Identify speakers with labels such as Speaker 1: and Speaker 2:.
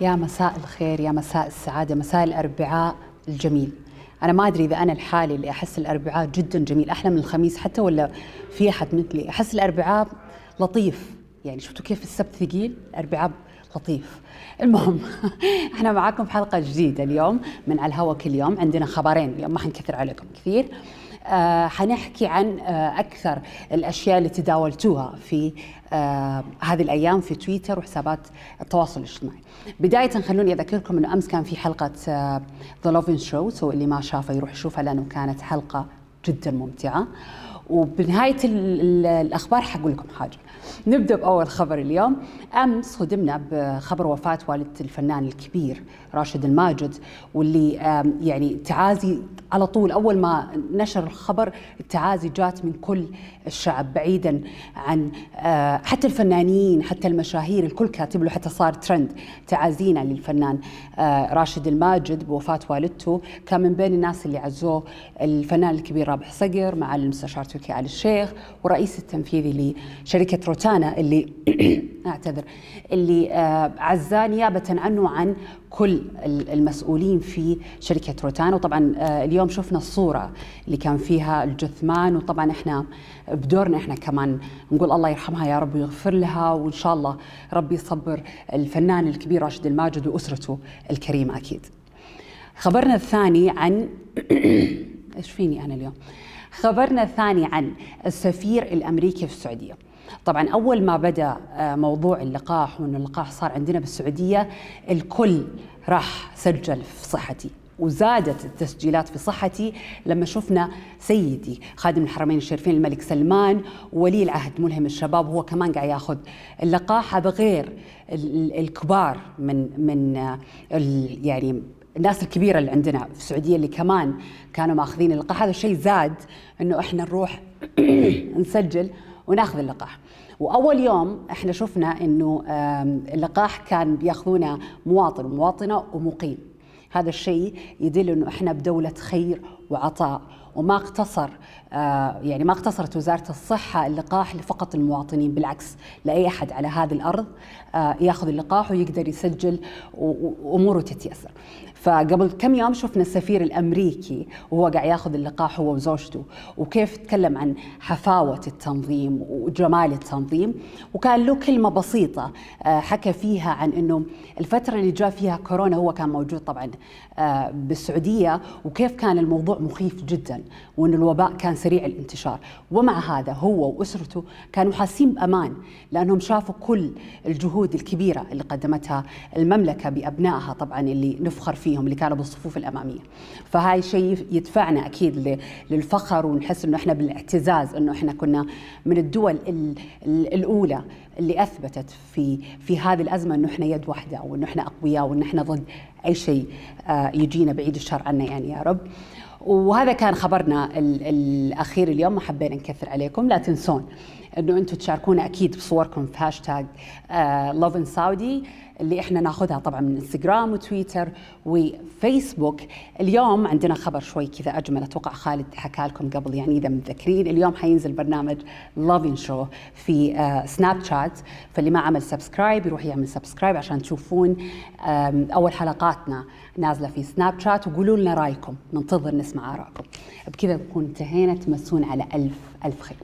Speaker 1: يا مساء الخير يا مساء السعادة مساء الأربعاء الجميل. أنا ما أدري إذا أنا الحالي اللي أحس الأربعاء جدا جميل. أحلى من الخميس حتى ولا في أحد مثلي؟ أحس الأربعاء لطيف. يعني شفتوا كيف السبت ثقيل؟ الأربعاء لطيف. المهم إحنا معاكم في حلقة جديدة اليوم من على الهوا كل يوم. عندنا خبرين اليوم ما حنكثر عليكم كثير. حنحكي عن آه أكثر الأشياء اللي تداولتوها في آه هذه الأيام في تويتر وحسابات التواصل الاجتماعي. بداية خلوني أذكركم أنه أمس كان في حلقة The Lovin Show so اللي ما شافه يروح يشوفها لأنه كانت حلقة جدا ممتعة. وبنهاية الأخبار حقول لكم حاجة. نبدأ بأول خبر اليوم. أمس صدمنا بخبر وفاة والدة الفنان الكبير راشد الماجد واللي يعني تعازي على طول. أول ما نشر الخبر التعازي جات من كل الشعب بعيدا عن حتى الفنانين حتى المشاهير الكل كاتب له حتى صار ترند. تعازينا للفنان راشد الماجد بوفاة والدته. كان من بين الناس اللي عزوه الفنان الكبير رابح صقر مع المستشار تركي آل الشيخ والرئيس التنفيذي لشركة روتانا اللي أعتذر اللي عزاه نيابة عنه عن كل المسؤولين في شركة روتانا. وطبعا اليوم شفنا الصورة اللي كان فيها الجثمان وطبعا إحنا بدورنا إحنا كمان نقول الله يرحمها يا رب ويغفر لها وإن شاء الله ربي يصبر الفنان الكبير راشد الماجد وأسرته الكريمة أكيد. خبرنا الثاني عن إيش فيني أنا اليوم؟ خبرنا الثاني عن السفير الأمريكي في السعودية. طبعا أول ما بدأ موضوع اللقاح وان اللقاح صار عندنا بالسعودية الكل راح سجل في صحتي وزادت التسجيلات في صحتي لما شفنا سيدي خادم الحرمين الشريفين الملك سلمان وولي العهد ملهم الشباب وهو كمان قاعد ياخذ اللقاح. هذا غير الكبار من من يعني الناس الكبيرة اللي عندنا في السعودية اللي كمان كانوا ماخذين اللقاح. هذا الشيء زاد إنه إحنا نروح نسجل وناخذ اللقاح. وأول يوم إحنا شفنا إنه اللقاح كان بياخذونه مواطن ومواطنة ومقيم. هذا الشيء يدل إنه إحنا بدولة خير وعطاء وما اقتصر آه يعني ما اقتصرت وزارة الصحة اللقاح لفقط المواطنين بالعكس لأي أحد على هذه الأرض آه ياخذ اللقاح ويقدر يسجل وأموره تتيسر. فقبل كم يوم شفنا السفير الأمريكي وهو قاعد ياخذ اللقاح هو وزوجته وكيف تكلم عن حفاوة التنظيم وجمال التنظيم. وكان له كلمة بسيطة آه حكى فيها عن إنه الفترة اللي جاء فيها كورونا هو كان موجود طبعا بالسعودية. وكيف كان الموضوع مخيف جدا وإن الوباء كان سريع الانتشار. ومع هذا هو وأسرته كانوا حاسين بأمان لأنهم شافوا كل الجهود الكبيرة اللي قدمتها المملكة بأبنائها طبعا اللي نفخر فيهم اللي كانوا بالصفوف الأمامية. فهاي شيء يدفعنا أكيد للفخر ونحس إنه إحنا بالاعتزاز إنه إحنا كنا من الدول الأولى اللي أثبتت في في هذه الأزمة إنه إحنا يد واحدة وإنه إحنا أقوياء وإنه إحنا ضد أي شيء يجينا بعيد الشر عنا يعني يا رب. وهذا كان خبرنا الأخير اليوم. ما حبينا نكثر عليكم. لا تنسون إنه أنتم تشاركونا أكيد بصوركم في هاشتاج لوف ان سعودي اللي إحنا ناخذها طبعا من انستغرام وتويتر وفيسبوك. اليوم عندنا خبر شوي كذا أجمل أتوقع خالد حكى لكم قبل يعني إذا متذكرين اليوم حينزل برنامج Lovin Show في سناب شات فاللي ما عمل subscribe يروح يعمل subscribe عشان تشوفون أول حلقاتنا نازلة في سناب شات وقولوا لنا رأيكم. ننتظر نسمع آرائكم. بكذا نكون انتهينا. تمسون على ألف ألف خير.